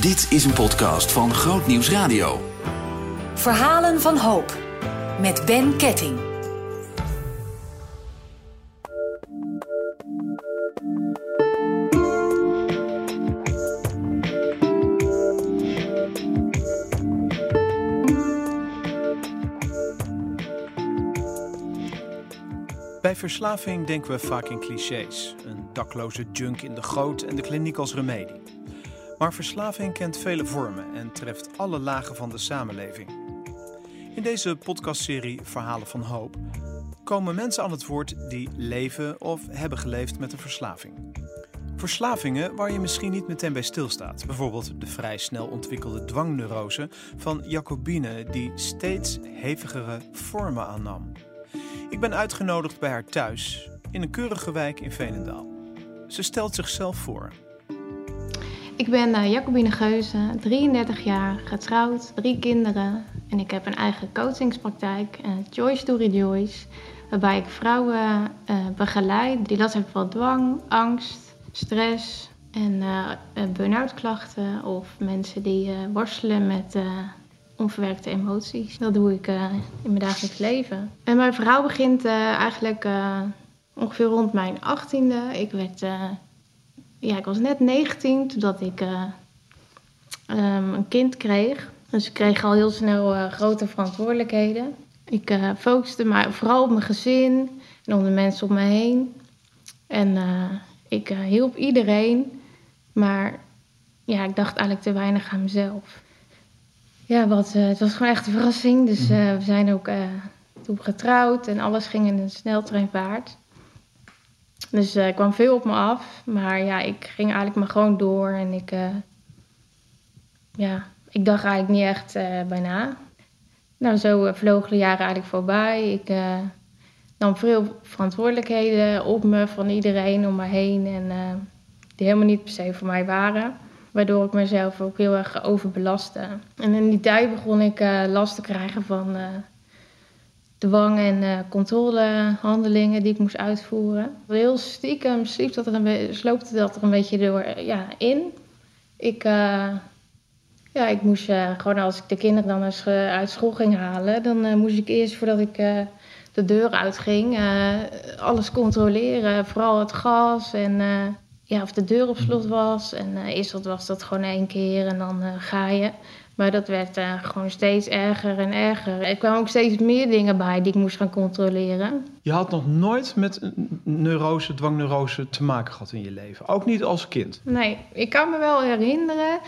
Dit is een podcast van Groot Nieuws Radio. Verhalen van hoop. Met Ben Ketting. Bij verslaving denken we vaak in clichés. Een dakloze junk in de goot en de kliniek als remedie. Maar verslaving kent vele vormen en treft alle lagen van de samenleving. In deze podcastserie Verhalen van Hoop komen mensen aan het woord die leven of hebben geleefd met een verslaving. Verslavingen waar je misschien niet meteen bij stilstaat. Bijvoorbeeld de vrij snel ontwikkelde dwangneurose van Jacobine die steeds hevigere vormen aannam. Ik ben uitgenodigd bij haar thuis in een keurige wijk in Veenendaal. Ze stelt zichzelf voor. Ik ben uh, Jacobine Geuze, 33 jaar, getrouwd, drie kinderen. En ik heb een eigen coachingspraktijk, uh, Joyce to Rejoice. Waarbij ik vrouwen uh, begeleid die last hebben van dwang, angst, stress en burn-out klachten. Of mensen die worstelen met onverwerkte emoties. Dat doe ik in mijn dagelijks leven. En mijn verhaal begint eigenlijk ongeveer rond mijn achttiende. Ik werd ja, ik was net 19 toen dat ik uh, um, een kind kreeg. Dus ik kreeg al heel snel uh, grote verantwoordelijkheden. Ik uh, focuste maar vooral op mijn gezin en op de mensen om me heen. En ik hielp iedereen, maar ja, ik dacht eigenlijk te weinig aan mezelf. Ja, wat, het was gewoon echt een verrassing. Dus we zijn ook toen getrouwd en alles ging in een sneltreinvaart. Dus uh, kwam veel op me af. Maar ja, ik ging eigenlijk maar gewoon door. En ik, uh, ja, ik dacht eigenlijk niet echt uh, bij na. Nou, zo vlogen de jaren eigenlijk voorbij. Ik nam veel verantwoordelijkheden op me van iedereen om me heen. En die helemaal niet per se voor mij waren. Waardoor ik mezelf ook heel erg overbelastte. En in die tijd begon ik last te krijgen van dwang en uh, controlehandelingen die ik moest uitvoeren. Heel stiekem sliep dat er een sloopte dat er een beetje door ja, in. Ik, uh, ja, ik moest gewoon als ik de kinderen dan eens uit school ging halen, dan moest ik eerst voordat ik de deur uitging alles controleren. Vooral het gas en ja, of de deur op slot was. En eerst was dat gewoon één keer en dan ga je. Maar dat werd uh, gewoon steeds erger en erger. Er kwamen ook steeds meer dingen bij die ik moest gaan controleren. Je had nog nooit met neurose, dwangneurose te maken gehad in je leven? Ook niet als kind? Nee, ik kan me wel herinneren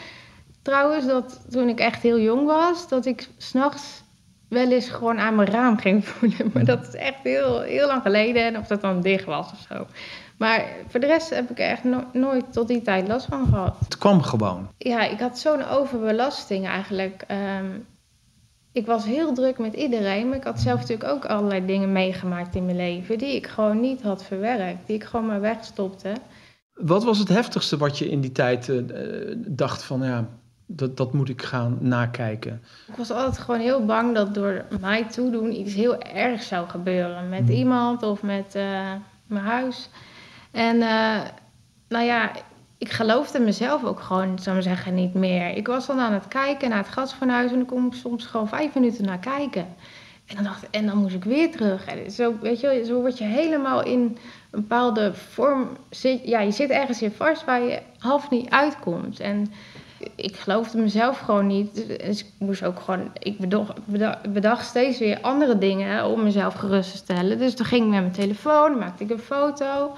trouwens dat toen ik echt heel jong was... dat ik s'nachts wel eens gewoon aan mijn raam ging voelen. Maar dat is echt heel, heel lang geleden. En of dat dan dicht was of zo. Maar voor de rest heb ik er echt nooit tot die tijd last van gehad. Het kwam gewoon? Ja, ik had zo'n overbelasting eigenlijk. Um, ik was heel druk met iedereen, maar ik had zelf natuurlijk ook allerlei dingen meegemaakt in mijn leven die ik gewoon niet had verwerkt, die ik gewoon maar wegstopte. Wat was het heftigste wat je in die tijd uh, dacht van ja, dat, dat moet ik gaan nakijken? Ik was altijd gewoon heel bang dat door mij toedoen iets heel ergs zou gebeuren met hmm. iemand of met uh, mijn huis. En uh, nou ja, ik geloofde mezelf ook gewoon, zou ik zeggen, niet meer. Ik was dan aan het kijken naar het gasfornuis en dan kom ik soms gewoon vijf minuten naar kijken. En dan, dacht, en dan moest ik weer terug. En zo, weet je, zo word je helemaal in een bepaalde vorm. Ja, je zit ergens in vast waar je half niet uitkomt. En ik geloofde mezelf gewoon niet. Dus ik moest ook gewoon. Ik bedacht, bedacht, steeds weer andere dingen om mezelf gerust te stellen. Dus dan ging ik met mijn telefoon, maakte ik een foto.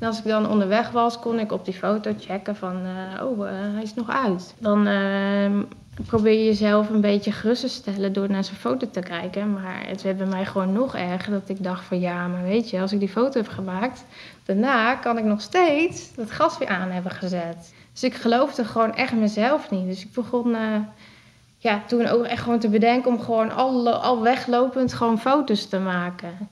En als ik dan onderweg was, kon ik op die foto checken van, uh, oh, uh, hij is nog uit. Dan uh, probeer je jezelf een beetje gerust te stellen door naar zijn foto te kijken. Maar het werd bij mij gewoon nog erger dat ik dacht van, ja, maar weet je, als ik die foto heb gemaakt, daarna kan ik nog steeds dat gas weer aan hebben gezet. Dus ik geloofde gewoon echt mezelf niet. Dus ik begon ja, toen ook echt gewoon te bedenken om gewoon al, al weglopend gewoon foto's te maken.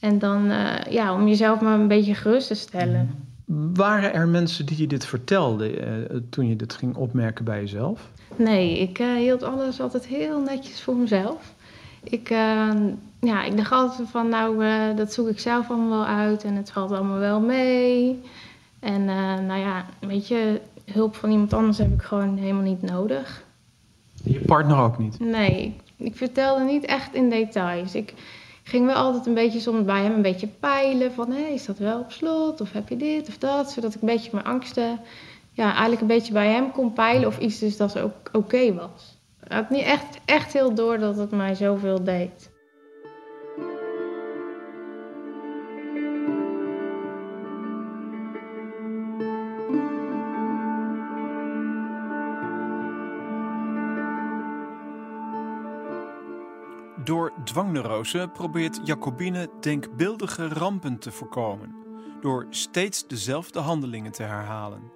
En dan, uh, ja, om jezelf maar een beetje gerust te stellen. Waren er mensen die je dit vertelden uh, toen je dit ging opmerken bij jezelf? Nee, ik uh, hield alles altijd heel netjes voor mezelf. Ik, ja, ik dacht altijd van, nou, dat zoek ik zelf allemaal wel uit en het valt allemaal wel mee. En nou ja, weet je, hulp van iemand anders heb ik gewoon helemaal niet nodig. Je partner ook niet? Nee, ik, ik vertelde niet echt in details. Ik ging wel altijd een beetje soms bij hem een beetje peilen van... Hé, is dat wel op slot? Of heb je dit of dat? Zodat ik een beetje mijn angsten... Ja, eigenlijk een beetje bij hem kon peilen of iets dus dat ook oké was. Ik had niet echt, echt heel door dat het mij zoveel deed. Dwangneurose probeert Jacobine denkbeeldige rampen te voorkomen. Door steeds dezelfde handelingen te herhalen.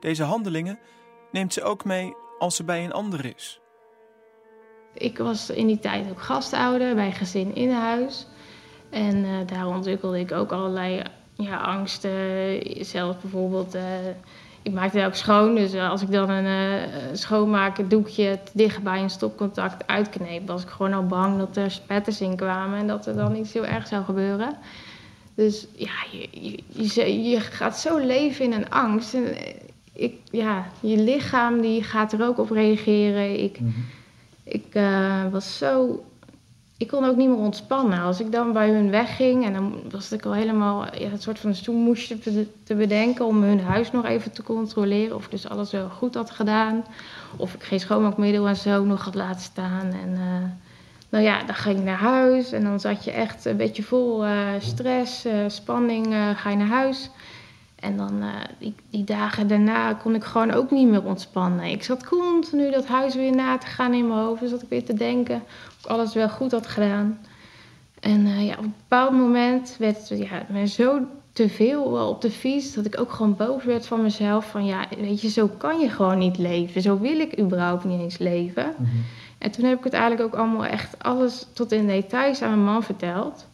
Deze handelingen neemt ze ook mee als ze bij een ander is. Ik was in die tijd ook gastouder bij gezin in huis. En uh, daar ontwikkelde ik ook allerlei ja, angsten. Zelf bijvoorbeeld, uh, ik maakte ook schoon. Dus uh, als ik dan een uh, schoonmaken doekje te dicht bij een stopcontact uitkneep, was ik gewoon al bang dat er spetters in kwamen en dat er dan iets heel erg zou gebeuren. Dus ja, je, je, je gaat zo leven in een angst. En ik, ja, je lichaam die gaat er ook op reageren. Ik, mm -hmm. ik uh, was zo. Ik kon ook niet meer ontspannen. Als ik dan bij hun wegging en dan was ik al helemaal een soort van stoelmoesje te, te bedenken om hun huis nog even te controleren. Of ik dus alles wel goed had gedaan. Of ik geen schoonmaakmiddel en zo nog had laten staan. En uh, nou ja, dan ging ik naar huis en dan zat je echt een beetje vol uh, stress, spanning, ga je naar huis. En dan uh, die, die, dagen daarna kon ik gewoon ook niet meer ontspannen. Ik zat continu dat huis weer na te gaan in mijn hoofd. Dus zat ik weer te denken alles wel goed had gedaan. En uh, ja, op een bepaald moment werd het ja, me zo te veel op de fiets... dat ik ook gewoon boos werd van mezelf. Van ja, weet je, zo kan je gewoon niet leven. Zo wil ik überhaupt niet eens leven. Mm -hmm. En toen heb ik het eigenlijk ook allemaal echt alles tot in details aan mijn man verteld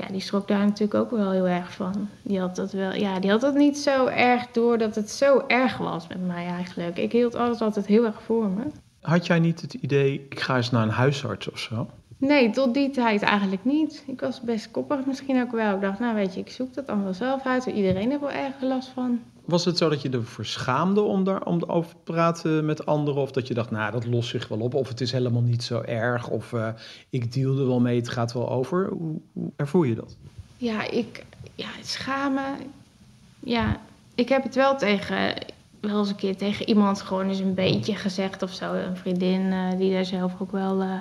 ja, die schrok daar natuurlijk ook wel heel erg van. Die had dat wel, ja, die had dat niet zo erg door dat het zo erg was met mij eigenlijk. Ik hield alles altijd heel erg voor me. Had jij niet het idee, ik ga eens naar een huisarts of zo? Nee, tot die tijd eigenlijk niet. Ik was best koppig misschien ook wel. Ik dacht, nou weet je, ik zoek dat allemaal zelf uit. Iedereen heeft wel erg last van. Was het zo dat je ervoor schaamde om, daar, om over te praten met anderen? Of dat je dacht, nou, dat lost zich wel op. Of het is helemaal niet zo erg. Of uh, ik deal er wel mee, het gaat wel over. Hoe, hoe ervoer je dat? Ja, ik... Ja, schamen... Ja, ik heb het wel tegen... Wel eens een keer tegen iemand gewoon eens een beetje gezegd of zo. Een vriendin uh, die daar zelf ook wel... Uh,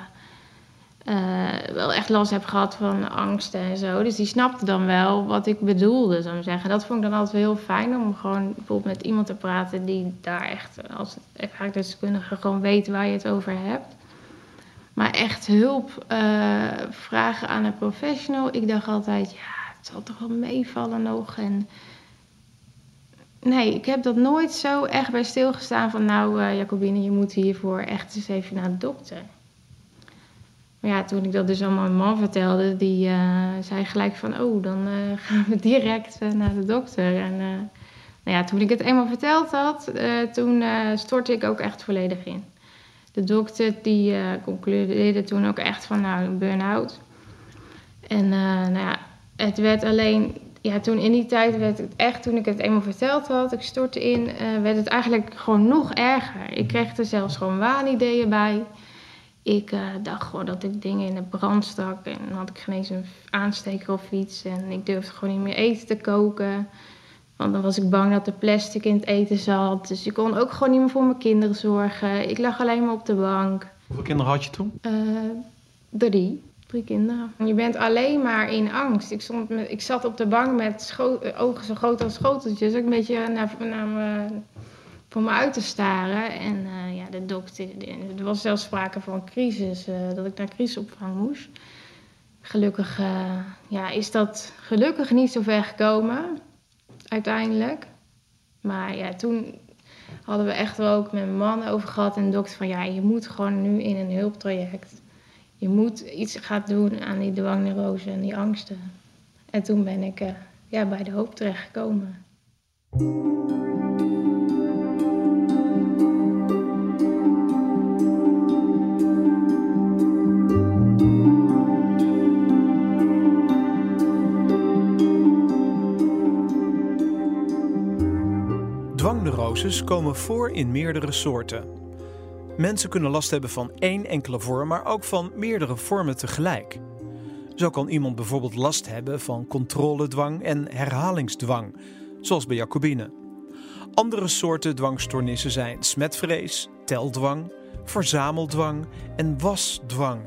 uh, wel echt last heb gehad van angsten en zo. Dus die snapte dan wel wat ik bedoelde, zou ik zeggen. Dat vond ik dan altijd heel fijn om gewoon bijvoorbeeld met iemand te praten die daar echt als ervaringsdeskundige gewoon weet waar je het over hebt. Maar echt hulp vragen aan een professional. Ik dacht altijd, ja, het zal toch wel meevallen nog. En nee, ik heb dat nooit zo echt bij stilgestaan van nou, uh, Jacobine, je moet hiervoor echt eens even naar de dokter. Maar ja, toen ik dat dus allemaal mijn man vertelde, die uh, zei gelijk van... oh, dan uh, gaan we direct naar de dokter. En nou ja, toen ik het eenmaal verteld had, toen stortte ik ook echt volledig in. De dokter die concludeerde toen ook echt van, nou, een burn-out. En nou ja, het werd alleen... Ja, toen in die tijd werd het echt, toen ik het eenmaal verteld had, ik stortte in, werd het eigenlijk gewoon nog erger. Ik kreeg er zelfs gewoon waanideeën bij. Ik uh, dacht gewoon dat ik dingen in de brand stak. En dan had ik geen eens een aansteker of iets. En ik durfde gewoon niet meer eten te koken. Want dan was ik bang dat er plastic in het eten zat. Dus ik kon ook gewoon niet meer voor mijn kinderen zorgen. Ik lag alleen maar op de bank. Hoeveel kinderen had je toen? Uh, drie. Drie kinderen. Je bent alleen maar in angst. Ik, stond met, ik zat op de bank met ogen zo groot als schoteltjes. Ook een beetje naar, naar mijn voor me uit te staren. En uh, ja, de dokter, er was zelfs sprake van een crisis, uh, dat ik naar crisisopvang moest. Gelukkig ja, is dat gelukkig niet zo ver gekomen, uiteindelijk. Maar ja, toen hadden we echt wel ook met mijn man over gehad en de dokter van ja, je moet gewoon nu in een hulptraject. Je moet iets gaan doen aan die dwangneurose en die angsten. En toen ben ik ja, bij de hoop terechtgekomen. dwangneuroses komen voor in meerdere soorten. Mensen kunnen last hebben van één enkele vorm, maar ook van meerdere vormen tegelijk. Zo kan iemand bijvoorbeeld last hebben van controledwang en herhalingsdwang, zoals bij Jacobine. Andere soorten dwangstoornissen zijn smetvrees, teldwang, verzameldwang en wasdwang.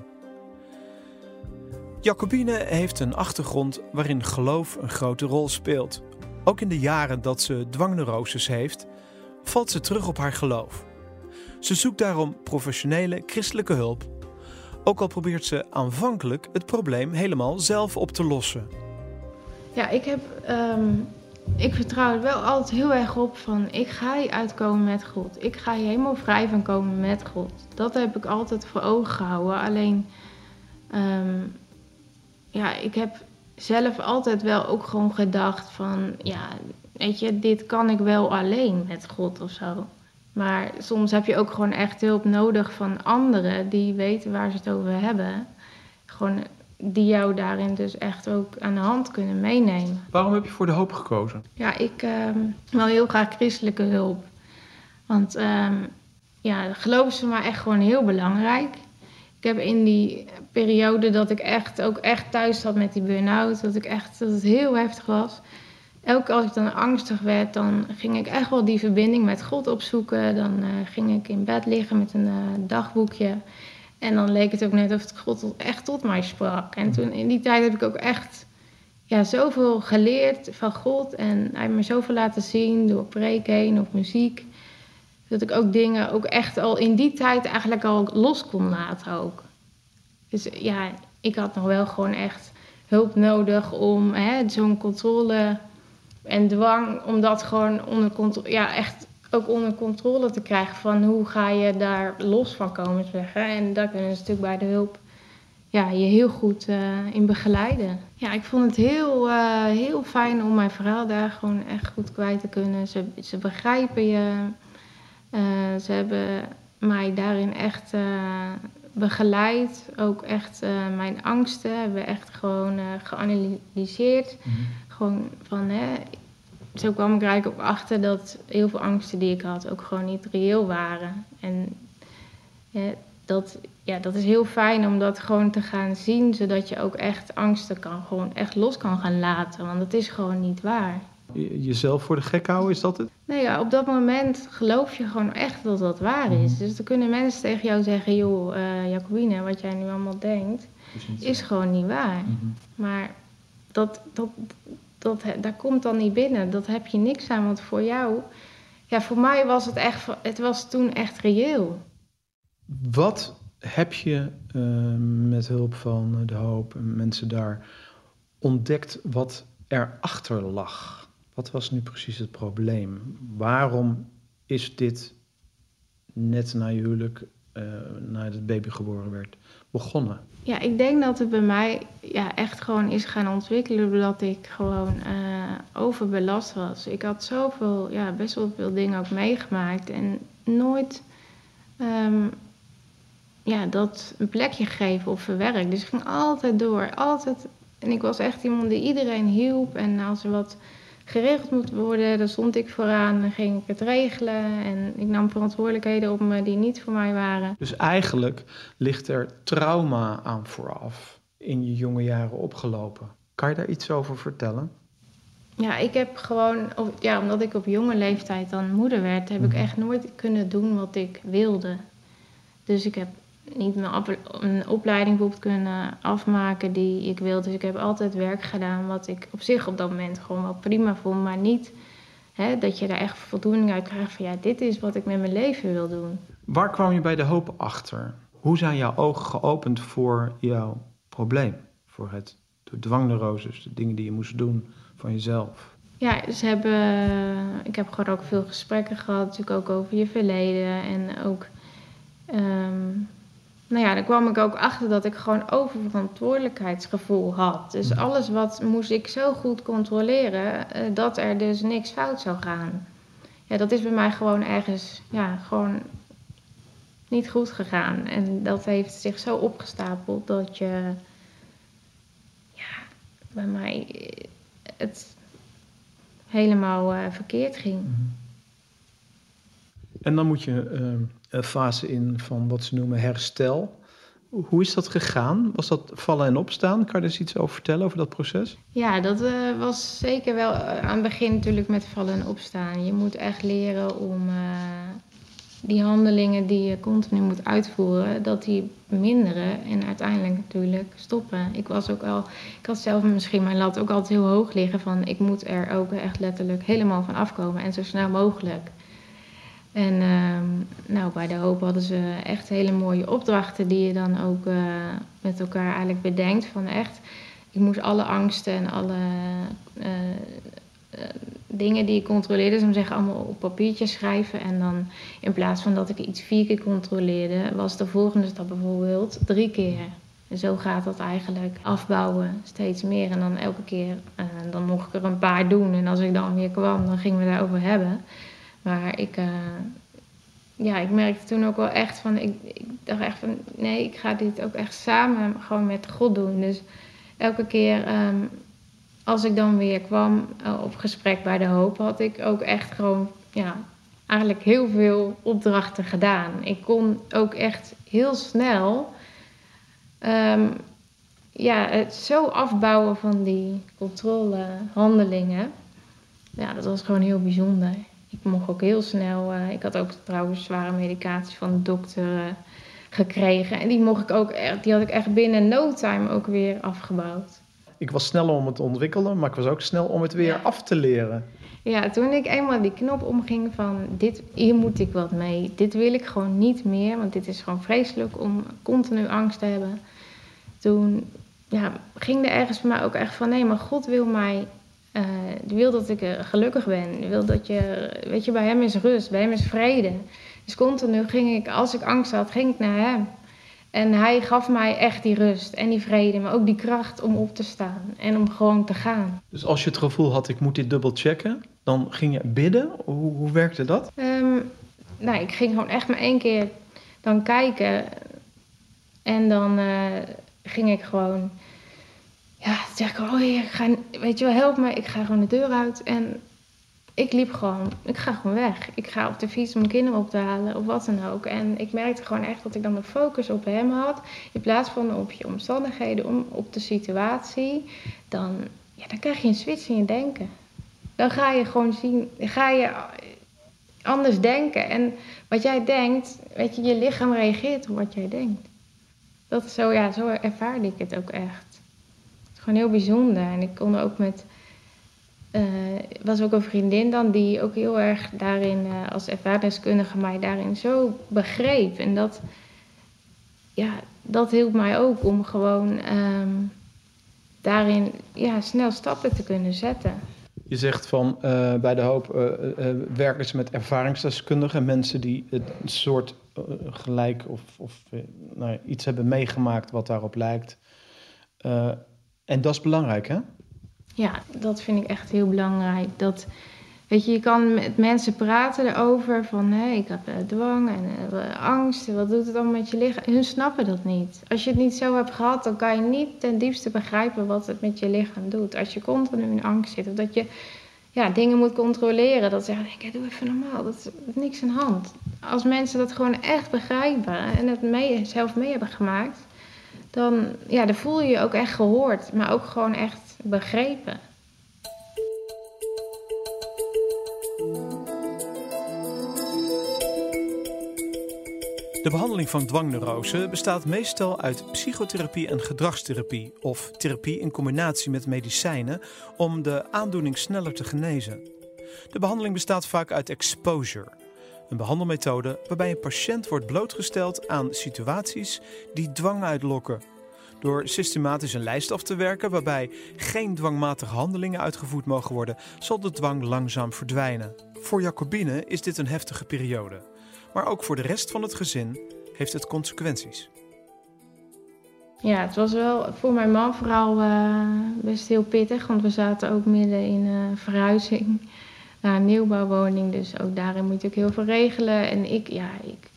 Jacobine heeft een achtergrond waarin geloof een grote rol speelt. Ook in de jaren dat ze dwangneuroses heeft, valt ze terug op haar geloof. Ze zoekt daarom professionele christelijke hulp, ook al probeert ze aanvankelijk het probleem helemaal zelf op te lossen. Ja, ik heb. ehm, ik vertrouw er wel altijd heel erg op van ik ga hier uitkomen met God. Ik ga hier helemaal vrij van komen met God. Dat heb ik altijd voor ogen gehouden. Alleen, ehm, ja, ik heb zelf altijd wel ook gewoon gedacht van, ja, weet je, dit kan ik wel alleen met God of zo. Maar soms heb je ook gewoon echt hulp nodig van anderen die weten waar ze het over hebben. Gewoon die jou daarin dus echt ook aan de hand kunnen meenemen. Waarom heb je voor de hoop gekozen? Ja, ik ehm, wil heel graag christelijke hulp. Want ehm, ja, geloof is voor mij echt gewoon heel belangrijk. Ik heb in die periode dat ik echt ook echt thuis zat met die burn-out, dat ik echt dat het heel heftig was. Elke keer als ik dan angstig werd, dan ging ik echt wel die verbinding met God opzoeken. Dan eh, ging ik in bed liggen met een eh, dagboekje. En dan leek het ook net of het God echt tot mij sprak. En toen in die tijd heb ik ook echt ja, zoveel geleerd van God. En hij heeft me zoveel laten zien door preken heen of muziek. Dat ik ook dingen ook echt al in die tijd eigenlijk al los kon laten ook. Dus ja, ik had nog wel gewoon echt hulp nodig om zo'n controle en dwang, om dat gewoon onder controle, ja, echt ook onder controle te krijgen van hoe ga je daar los van komen zeggen. En daar kunnen ze natuurlijk bij de hulp ja, je heel goed eh, in begeleiden. Ja, ik vond het heel, eh, heel fijn om mijn verhaal daar gewoon echt goed kwijt te kunnen. Ze, ze begrijpen je. Eh, ze hebben mij daarin echt begeleid. Ook echt eh, mijn angsten hebben we echt gewoon eh, geanalyseerd. Gewoon van, hè, zo kwam ik er eigenlijk op achter dat heel veel angsten die ik had ook gewoon niet reëel waren. En ja, dat, ja, dat is heel fijn om dat gewoon te gaan zien, zodat je ook echt angsten kan, gewoon echt los kan gaan laten. Want dat is gewoon niet waar. Je- Jezelf voor de gek houden, is dat het? Nee, ja, op dat moment geloof je gewoon echt dat dat waar is. Dus dan kunnen mensen tegen jou zeggen, joh, eh Jacobine, wat jij nu allemaal denkt, is gewoon niet waar. Maar dat, dat, dat, daar komt dan niet binnen. Dat heb je niks aan, want voor jou, ja, voor mij was het echt, het was toen echt reëel. Wat heb je eh, met hulp van de hoop en mensen daar ontdekt wat erachter lag? Wat was nu precies het probleem? Waarom is dit net na je huwelijk, eh nadat het baby geboren werd, begonnen? Ja, ik denk dat het bij mij ja, echt gewoon is gaan ontwikkelen doordat ik gewoon eh, overbelast was. Ik had zoveel, ja, best wel veel dingen ook meegemaakt en nooit ehm, ja, dat een plekje gegeven of verwerkt. Dus ik ging altijd door, altijd. En ik was echt iemand die iedereen hielp en als er wat geregeld moet worden, dan stond ik vooraan en ging ik het regelen. En ik nam verantwoordelijkheden op me die niet voor mij waren. Dus eigenlijk ligt er trauma aan vooraf in je jonge jaren opgelopen. Kan je daar iets over vertellen? Ja, ik heb gewoon, ja, omdat ik op jonge leeftijd dan moeder werd, heb ik echt nooit kunnen doen wat ik wilde. Dus ik heb niet mijn opleiding bijvoorbeeld kunnen afmaken die ik wilde. Dus ik heb altijd werk gedaan wat ik op zich op dat moment gewoon wel prima vond, maar niet hè, dat je daar echt voldoening uit krijgt van ja, dit is wat ik met mijn leven wil doen. Waar kwam je bij de hoop achter? Hoe zijn jouw ogen geopend voor jouw probleem? Voor het de dwangneuroses, de dingen die je moest doen van jezelf. Ja, ze hebben, ik heb gewoon ook veel gesprekken gehad, natuurlijk ook over je verleden. En ook, ehm, nou ja, daar kwam ik ook achter dat ik gewoon oververantwoordelijkheidsgevoel had. Dus alles wat moest ik zo goed controleren, eh, dat er dus niks fout zou gaan. Ja, dat is bij mij gewoon ergens, ja, gewoon niet goed gegaan. En dat heeft zich zo opgestapeld dat je, ja, bij mij eh, het helemaal eh, verkeerd ging. En dan moet je uh, een fase in van wat ze noemen herstel. Hoe is dat gegaan? Was dat vallen en opstaan? Kan je eens iets over vertellen, over dat proces? Ja, dat uh, was zeker wel aan het begin natuurlijk met vallen en opstaan. Je moet echt leren om die handelingen die je continu moet uitvoeren, dat die minderen en uiteindelijk natuurlijk stoppen. Ik was ook al, ik had zelf misschien mijn lat ook altijd heel hoog liggen van ik moet er ook echt letterlijk helemaal van afkomen en zo snel mogelijk. En uh, nou, bij de hoop hadden ze echt hele mooie opdrachten die je dan ook uh, met elkaar eigenlijk bedenkt. Van echt, ik moest alle angsten en alle uh, uh, dingen die ik controleerde, zou zeggen, allemaal op papiertje schrijven. En dan in plaats van dat ik iets vier keer controleerde, was de volgende stap bijvoorbeeld drie keer. En zo gaat dat eigenlijk afbouwen, steeds meer. En dan elke keer, dan mocht ik er een paar doen. En als ik dan weer kwam, dan gingen we daarover hebben. Maar ik, uh, ja, ik merkte toen ook wel echt van, ik, ik dacht echt van, nee, ik ga dit ook echt samen gewoon met God doen. Dus elke keer um, als ik dan weer kwam uh, op gesprek bij de hoop, had ik ook echt gewoon, ja, eigenlijk heel veel opdrachten gedaan. Ik kon ook echt heel snel, um, ja, het zo afbouwen van die controlehandelingen. Ja, dat was gewoon heel bijzonder. Ik mocht ook heel snel. Uh, ik had ook trouwens zware medicatie van de dokter uh, gekregen. En die mocht ik ook echt, die had ik echt binnen no time ook weer afgebouwd. Ik was sneller om het te ontwikkelen, maar ik was ook snel om het weer ja. af te leren. Ja, toen ik eenmaal die knop omging van dit, hier moet ik wat mee. Dit wil ik gewoon niet meer, want dit is gewoon vreselijk om continu angst te hebben. Toen ja, ging er ergens voor mij ook echt van nee, maar God wil mij uh, die wil dat ik uh, gelukkig ben. Die wil dat je, weet je, bij hem is rust, bij hem is vrede. Dus continu ging ik, als ik angst had, ging ik naar hem. En hij gaf mij echt die rust en die vrede, maar ook die kracht om op te staan en om gewoon te gaan. Dus als je het gevoel had, ik moet dit dubbel checken, dan ging je bidden? Hoe, hoe werkte dat? Um, nou, ik ging gewoon echt maar één keer dan kijken. En dan uh, ging ik gewoon ja, toen zeg ik, oh ik ga, weet je wel, help me. Ik ga gewoon de deur uit. En ik liep gewoon, ik ga gewoon weg. Ik ga op de fiets om mijn kinderen op te halen of wat dan ook. En ik merkte gewoon echt dat ik dan de focus op hem had. In plaats van op je omstandigheden, om, op de situatie. Dan, ja, dan krijg je een switch in je denken. Dan ga je gewoon zien, ga je anders denken. En wat jij denkt, weet je, je lichaam reageert op wat jij denkt. Dat zo, ja, zo ervaarde ik het ook echt gewoon heel bijzonder. En ik kon ook met. Uh, was ook een vriendin dan die ook heel erg daarin, uh, als ervaringskundige, mij daarin zo begreep. En dat, ja, dat hielp mij ook om gewoon um, daarin ja, snel stappen te kunnen zetten. Je zegt van uh, bij de hoop werken ze met ervaringsdeskundigen, mensen die een soort gelijk of, of nou, iets hebben meegemaakt wat daarop lijkt. En dat is belangrijk, hè? Ja, dat vind ik echt heel belangrijk. Dat, weet je, je kan met mensen praten erover van... hé, ik heb uh, dwang en uh, angst, wat doet het allemaal met je lichaam? Hun snappen dat niet. Als je het niet zo hebt gehad, dan kan je niet ten diepste begrijpen... wat het met je lichaam doet. Als je continu in angst zit of dat je ja, dingen moet controleren. Dat zeggen, ik doe even normaal, dat is niks aan de hand. Als mensen dat gewoon echt begrijpen en het mee, zelf mee hebben gemaakt dan, ja, voel je je ook echt gehoord, maar ook gewoon echt begrepen. De behandeling van dwangneurose bestaat meestal uit psychotherapie en gedragstherapie of therapie in combinatie met medicijnen om de aandoening sneller te genezen. De behandeling bestaat vaak uit exposure, een behandelmethode waarbij een patiënt wordt blootgesteld aan situaties die dwang uitlokken. Door systematisch een lijst af te werken waarbij geen dwangmatige handelingen uitgevoerd mogen worden, zal de dwang langzaam verdwijnen. Voor Jacobine is dit een heftige periode. Maar ook voor de rest van het gezin heeft het consequenties. Ja, het was wel voor mijn man vooral uh, best heel pittig, want we zaten ook midden in uh, verhuizing naar een nieuwbouwwoning. Dus ook daarin moet je ook heel veel regelen. En ik, ja, ik,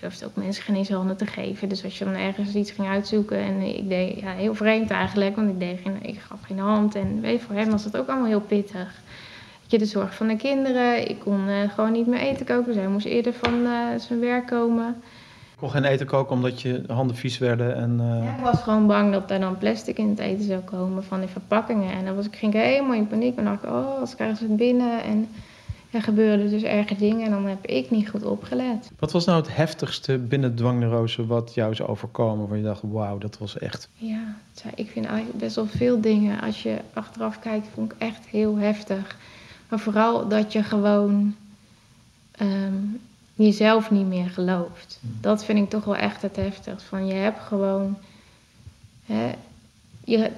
durfde ook mensen geen eens handen te geven. Dus als je dan ergens iets ging uitzoeken en ik deed, ja, heel vreemd eigenlijk, want ik, deed geen, ik gaf geen hand. En weet, voor hem was het ook allemaal heel pittig. je, de zorg van de kinderen. Ik kon eh, gewoon niet meer eten koken. Dus hij moest eerder van eh, zijn werk komen. Kon geen eten koken omdat je handen vies werden. En, eh, Ja, ik was gewoon bang dat er dan plastic in het eten zou komen van die verpakkingen. En dan was ik, ging ik helemaal in paniek. En dacht ik, oh, als krijgen ze het binnen. En er gebeurden dus erge dingen. En dan heb ik niet goed opgelet. Wat was nou het heftigste binnen dwangneurose wat jou is overkomen? Waar je dacht, wauw, dat was echt... Ja, ik vind eigenlijk best wel veel dingen. Als je achteraf kijkt, vond ik echt heel heftig. Maar vooral dat je gewoon ehm, jezelf niet meer gelooft. Dat vind ik toch wel echt het heftigst. Van je hebt gewoon. Hè, je,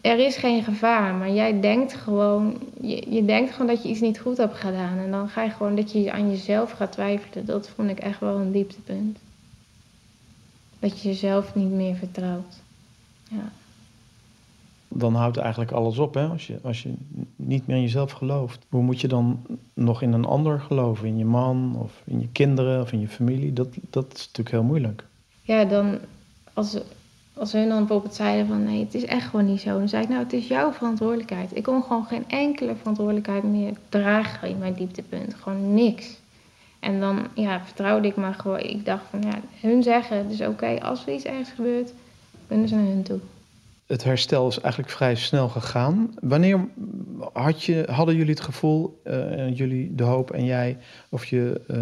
er is geen gevaar, maar jij denkt gewoon. Je, je denkt gewoon dat je iets niet goed hebt gedaan. En dan ga je gewoon dat je aan jezelf gaat twijfelen. Dat vond ik echt wel een dieptepunt. Dat je jezelf niet meer vertrouwt. Ja. Dan houdt eigenlijk alles op, hè? Als je, als je niet meer in jezelf gelooft. Hoe moet je dan nog in een ander geloven? In je man of in je kinderen of in je familie? Dat, dat is natuurlijk heel moeilijk. ja, dan als, als hun dan bijvoorbeeld zeiden van nee, het is echt gewoon niet zo. Dan zei ik nou, het is jouw verantwoordelijkheid. Ik kon gewoon geen enkele verantwoordelijkheid meer dragen in mijn dieptepunt. Gewoon niks. En dan ja, vertrouwde ik maar gewoon. Ik dacht van ja, hun zeggen is oké. Als er iets ergs gebeurt, kunnen ze naar hun toe. Het herstel is eigenlijk vrij snel gegaan. Wanneer had je, hadden jullie het gevoel, eh, jullie, de hoop en jij, of je eh,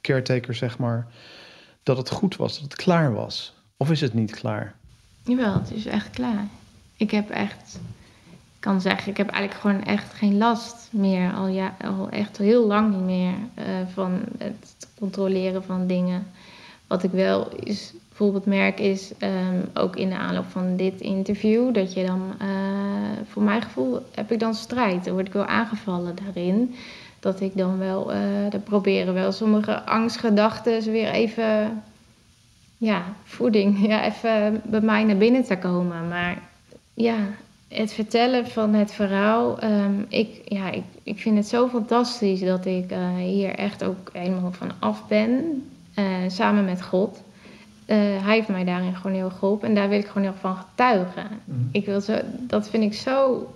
caretaker zeg maar, dat het goed was, dat het klaar was? Of is het niet klaar? Jawel, het is echt klaar. Ik heb echt, ik kan zeggen, ik heb eigenlijk gewoon echt geen last meer. Al, ja, al echt heel lang niet meer eh, van het controleren van dingen. Wat ik wel is, bijvoorbeeld merk is, ehm, ook in de aanloop van dit interview, dat je dan, eh, voor mijn gevoel, heb ik dan strijd. Dan word ik wel aangevallen daarin. Dat ik dan wel, eh dan proberen wel sommige angstgedachten weer even ja, voeding, ja, even bij mij naar binnen te komen. Maar ja, het vertellen van het verhaal, ehm, ik, ja, ik, ik vind het zo fantastisch dat ik eh, hier echt ook helemaal van af ben, samen met God. Eh, hij heeft mij daarin gewoon heel geholpen en daar wil ik gewoon heel van getuigen. Ik wil zo, dat vind ik zo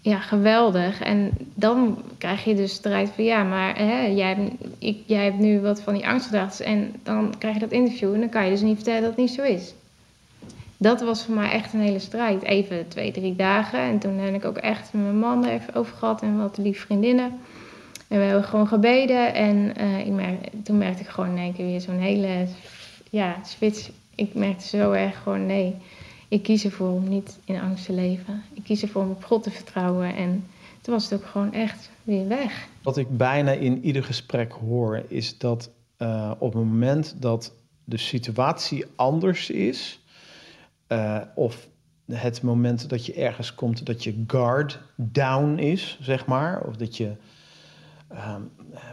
ja, geweldig. En dan krijg je dus strijd van ja, maar hè, jij, hebt, ik, jij hebt nu wat van die angstgedachten. En dan krijg je dat interview en dan kan je dus niet vertellen dat het niet zo is. Dat was voor mij echt een hele strijd. Even twee, drie dagen. En toen heb ik ook echt met mijn man er even over gehad en wat lieve vriendinnen. En we hebben gewoon gebeden. En eh, ik merk, toen merkte ik gewoon in één keer weer zo'n hele ja, switch. Ik merkte zo erg gewoon nee. Ik kies ervoor om niet in angst te leven. Ik kies ervoor om op God te vertrouwen. En toen was het ook gewoon echt weer weg. Wat ik bijna in ieder gesprek hoor, is dat eh, op het moment dat de situatie anders is, eh, of het moment dat je ergens komt dat je guard down is, zeg maar, of dat je, ehm,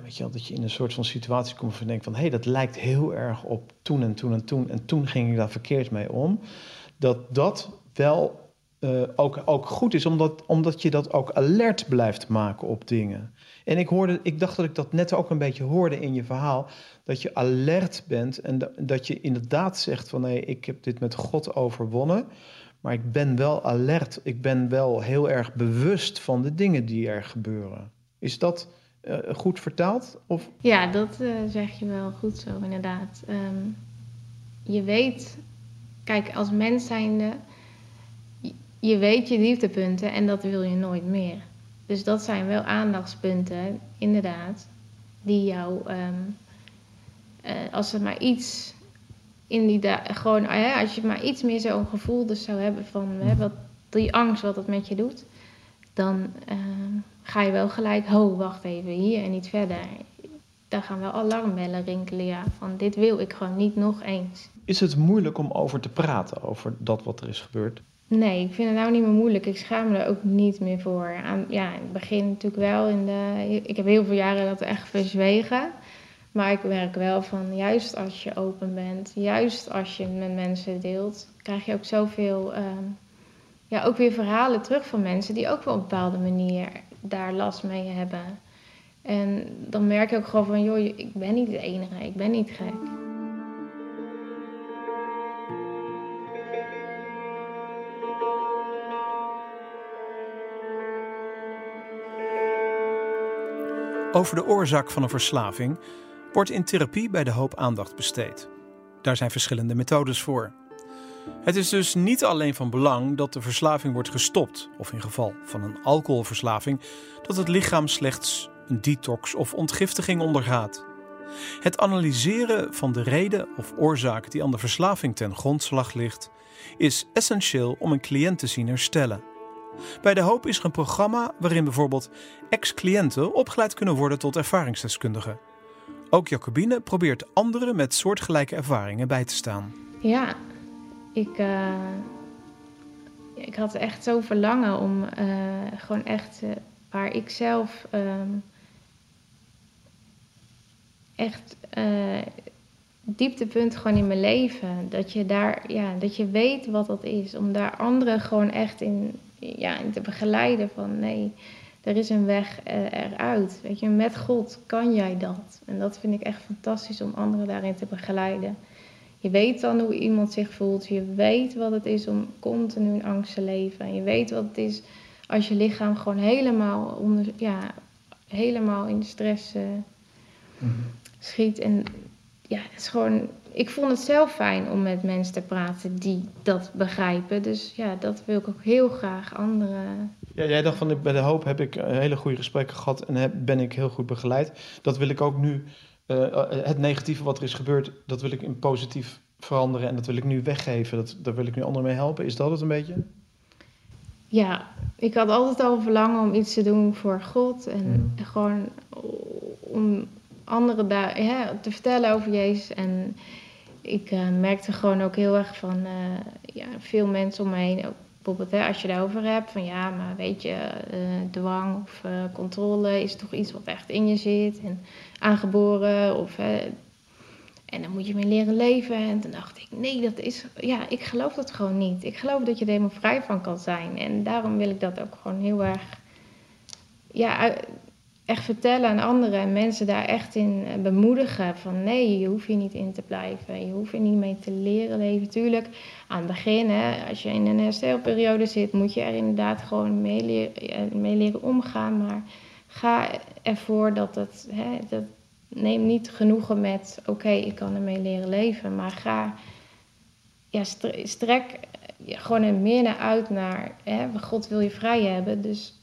weet je dat je in een soort van situatie komt van denkt van, hé, hey, dat lijkt heel erg op toen en toen en toen en toen ging ik daar verkeerd mee om, dat dat wel eh, ook, ook goed is, omdat, omdat je dat ook alert blijft maken op dingen. En ik, hoorde, ik dacht dat ik dat net ook een beetje hoorde in je verhaal. Dat je alert bent en da- dat je inderdaad zegt van... nee, ik heb dit met God overwonnen, maar ik ben wel alert. Ik ben wel heel erg bewust van de dingen die er gebeuren. Is dat eh, goed vertaald? Of Ja, dat eh, zeg je wel goed zo, inderdaad. Ehm, je weet, kijk, als mens zijnde, je- weet je dieptepunten en dat wil je nooit meer. Dus dat zijn wel aandachtspunten, inderdaad, die jou, ehm, eh, als er maar iets in die gewoon, als je maar iets meer zo'n gevoel dus zou hebben van hè, wat, die angst, wat dat met je doet, dan ehm, ga je wel gelijk, ho, wacht even, hier en niet verder. Daar gaan wel alarmbellen rinkelen, ja, van dit wil ik gewoon niet nog eens. is het moeilijk om over te praten, over dat wat er is gebeurd? Nee, ik vind het nou niet meer moeilijk. Ik schaam me er ook niet meer voor. Aan, ja, in het begin natuurlijk wel. In de, ik heb heel veel jaren dat echt verzwegen. Maar ik merk wel van, juist als je open bent, juist als je met mensen deelt, krijg je ook zoveel, ehm, ja, ook weer verhalen terug van mensen die ook wel op een bepaalde manier daar last mee hebben. En dan merk je ook gewoon van, joh, ik ben niet de enige, ik ben niet gek. Over de oorzaak van een verslaving wordt in therapie bij de hoop aandacht besteed. Daar zijn verschillende methodes voor. Het is dus niet alleen van belang dat de verslaving wordt gestopt, of in geval van een alcoholverslaving, dat het lichaam slechts een detox of ontgiftiging ondergaat. Het analyseren van de reden of oorzaak die aan de verslaving ten grondslag ligt, is essentieel om een cliënt te zien herstellen. Bij De Hoop is er een programma waarin bijvoorbeeld ex-cliënten opgeleid kunnen worden tot ervaringsdeskundigen. Ook Jacobine probeert anderen met soortgelijke ervaringen bij te staan. Ja, ik, uh, ik had echt zo verlangen om uh, gewoon echt uh, waar ik zelf um, echt dieptepunt gewoon in mijn leven. Dat je daar, ja, dat je weet wat dat is. Om daar anderen gewoon echt in, ja, in te begeleiden van nee, er is een weg eruit. Weet je, met God kan jij dat. En dat vind ik echt fantastisch om anderen daarin te begeleiden. Je weet dan hoe iemand zich voelt. Je weet wat het is om continu in angst te leven. En je weet wat het is als je lichaam gewoon helemaal, onder, ja, helemaal in de stress uh, mm-hmm. schiet. En ja, het is gewoon. Ik vond het zelf fijn om met mensen te praten die dat begrijpen. Dus ja, dat wil ik ook heel graag anderen. Ja, jij dacht van bij de hoop heb ik hele goede gesprekken gehad en heb, ben ik heel goed begeleid. Dat wil ik ook nu uh, het negatieve wat er is gebeurd, dat wil ik in positief veranderen en dat wil ik nu weggeven. Dat, daar wil ik nu anderen mee helpen. Is dat het een beetje? Ja, ik had altijd al verlangen om iets te doen voor God en gewoon om anderen daar te vertellen over Jezus. En ik uh, merkte gewoon ook heel erg van uh, ja, veel mensen om me heen, ook bijvoorbeeld als je daarover hebt, van ja, maar weet je, uh, dwang of uh, controle is toch iets wat echt in je zit en aangeboren of hè, en dan moet je mee leren leven. En toen dacht ik, nee, dat is, ja, ik geloof dat gewoon niet. Ik geloof dat je er helemaal vrij van kan zijn. En daarom wil ik dat ook gewoon heel erg, ja, echt vertellen aan anderen en mensen daar echt in eh, bemoedigen. Van nee, je hoeft hier niet in te blijven. Je hoeft er niet mee te leren leven. Tuurlijk, aan het begin, hè, als je in een herstelperiode zit, moet je er inderdaad gewoon mee leren, mee leren omgaan. Maar ga ervoor dat het, hè, dat, neem niet genoegen met, oké, ik kan ermee leren leven. Maar ga, ja, strek gewoon er meer naar uit naar, hè, God wil je vrij hebben. Dus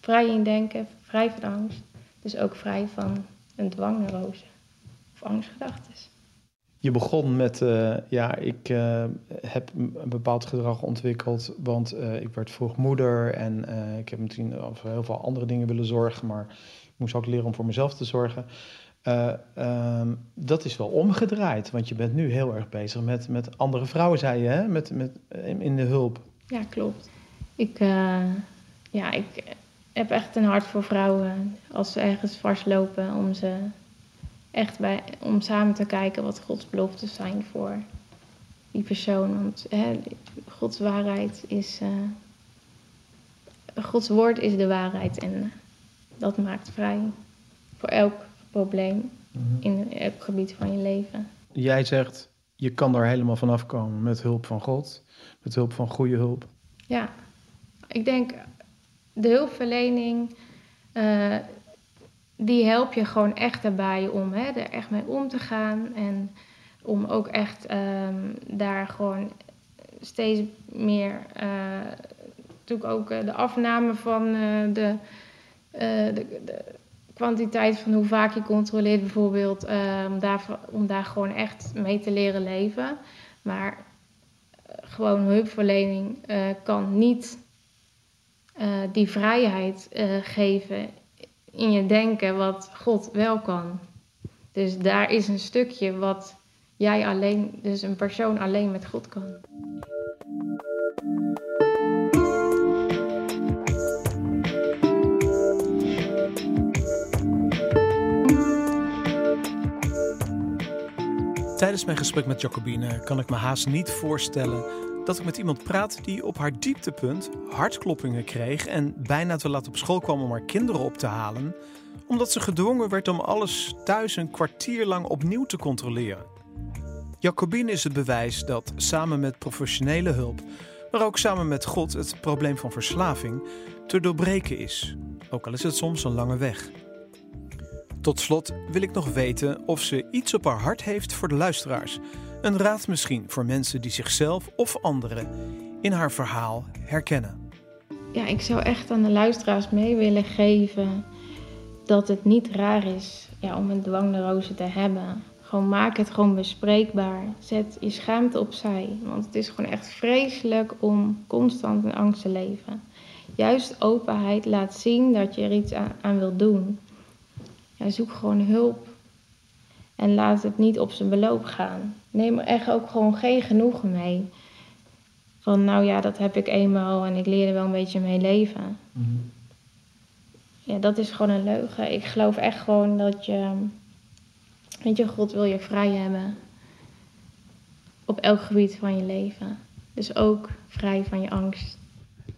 vrij in denken, vrij van angst. Dus ook vrij van een dwangneurose of angstgedachten. Je begon met, uh, ja, ik uh, heb een bepaald gedrag ontwikkeld, want uh, ik werd vroeg moeder en ik heb misschien over heel veel andere dingen willen zorgen, maar ik moest ook leren om voor mezelf te zorgen. Um, dat is wel omgedraaid, want je bent nu heel erg bezig met, met andere vrouwen, zei je, hè? Met, met, in de hulp. Ja, klopt. Ik, ja, ik heb echt een hart voor vrouwen als ze ergens vastlopen om ze echt bij, om samen te kijken wat Gods beloftes zijn voor die persoon. Want hè, Gods waarheid is. Uh, Gods woord is de waarheid en dat maakt vrij voor elk probleem mhm. in elk gebied van je leven. Jij zegt, je kan er helemaal vanaf komen met hulp van God, met hulp van goede hulp. Ja, ik denk de hulpverlening, uh, die help je gewoon echt erbij om hè, er echt mee om te gaan. En om ook echt um, daar gewoon steeds meer, uh, natuurlijk ook uh, de afname van de, de, de, kwantiteit van hoe vaak je controleert bijvoorbeeld, om, daar, om daar gewoon echt mee te leren leven. Maar gewoon hulpverlening kan niet uh, die vrijheid uh, geven in je denken wat God wel kan. Dus daar is een stukje wat jij alleen, dus een persoon alleen met God kan. Tijdens mijn gesprek met Jacobine kan ik me haast niet voorstellen dat ik met iemand praat die op haar dieptepunt hartkloppingen kreeg en bijna te laat op school kwam om haar kinderen op te halen, omdat ze gedwongen werd om alles thuis een kwartier lang opnieuw te controleren. Jacobine is het bewijs dat samen met professionele hulp, maar ook samen met God, het probleem van verslaving te doorbreken is, ook al is het soms een lange weg. Tot slot wil ik nog weten of ze iets op haar hart heeft voor de luisteraars. Een raad misschien voor mensen die zichzelf of anderen in haar verhaal herkennen. Ja, ik zou echt aan de luisteraars mee willen geven dat het niet raar is ja, om een dwangneurose te hebben. Gewoon maak het gewoon bespreekbaar. Zet je schaamte opzij. Want het is gewoon echt vreselijk om constant in angst te leven. Juist openheid laat zien dat je er iets aan, aan wilt doen. Ja, zoek gewoon hulp. En laat het niet op zijn beloop gaan. Neem er echt ook gewoon geen genoegen mee. Van nou ja, dat heb ik eenmaal en ik leer er wel een beetje mee leven. Ja, dat is gewoon een leugen. Ik geloof echt gewoon dat je. Weet je, God wil je vrij hebben. Op elk gebied van je leven. Dus ook vrij van je angst.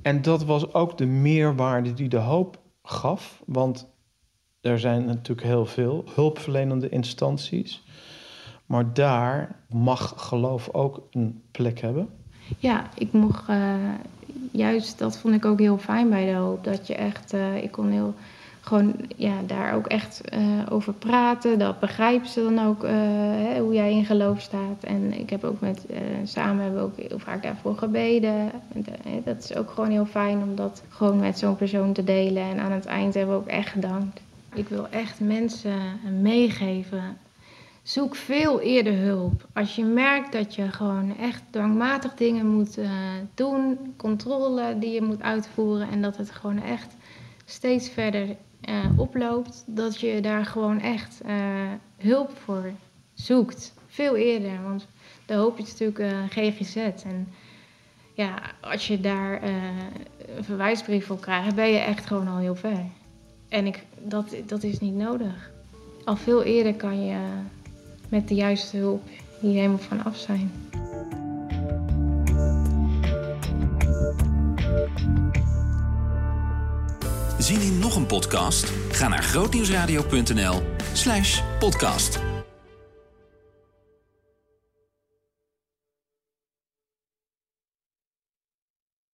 En dat was ook de meerwaarde die de hoop gaf. Want er zijn natuurlijk heel veel hulpverlenende instanties. Maar daar mag geloof ook een plek hebben. Ja, ik mocht. eh, juist dat vond ik ook heel fijn bij de hoop. Dat je echt. eh, ik kon heel. Gewoon ja, daar ook echt eh, over praten. Dat begrijpen ze dan ook eh, hè, hoe jij in geloof staat. En ik heb ook met. eh, samen hebben we ook heel vaak daarvoor gebeden. En, dat is ook gewoon heel fijn om dat gewoon met zo'n persoon te delen. En aan het eind hebben we ook echt gedankt. Ik wil echt mensen meegeven Zoek veel eerder hulp. Als je merkt dat je gewoon echt dwangmatig dingen moet eh, doen, controle die je moet uitvoeren en dat het gewoon echt steeds verder eh, oploopt, dat je daar gewoon echt eh, hulp voor zoekt. Veel eerder, want de hoop is natuurlijk eh, GGZ. En ja, als je daar een verwijsbrief voor krijgt, ben je echt gewoon al heel ver. En ik, dat, dat is niet nodig. Al veel eerder kan je met de juiste hulp hier helemaal van af zijn. Zien in nog een podcast? Ga naar grootnieuwsradio.nl slash podcast.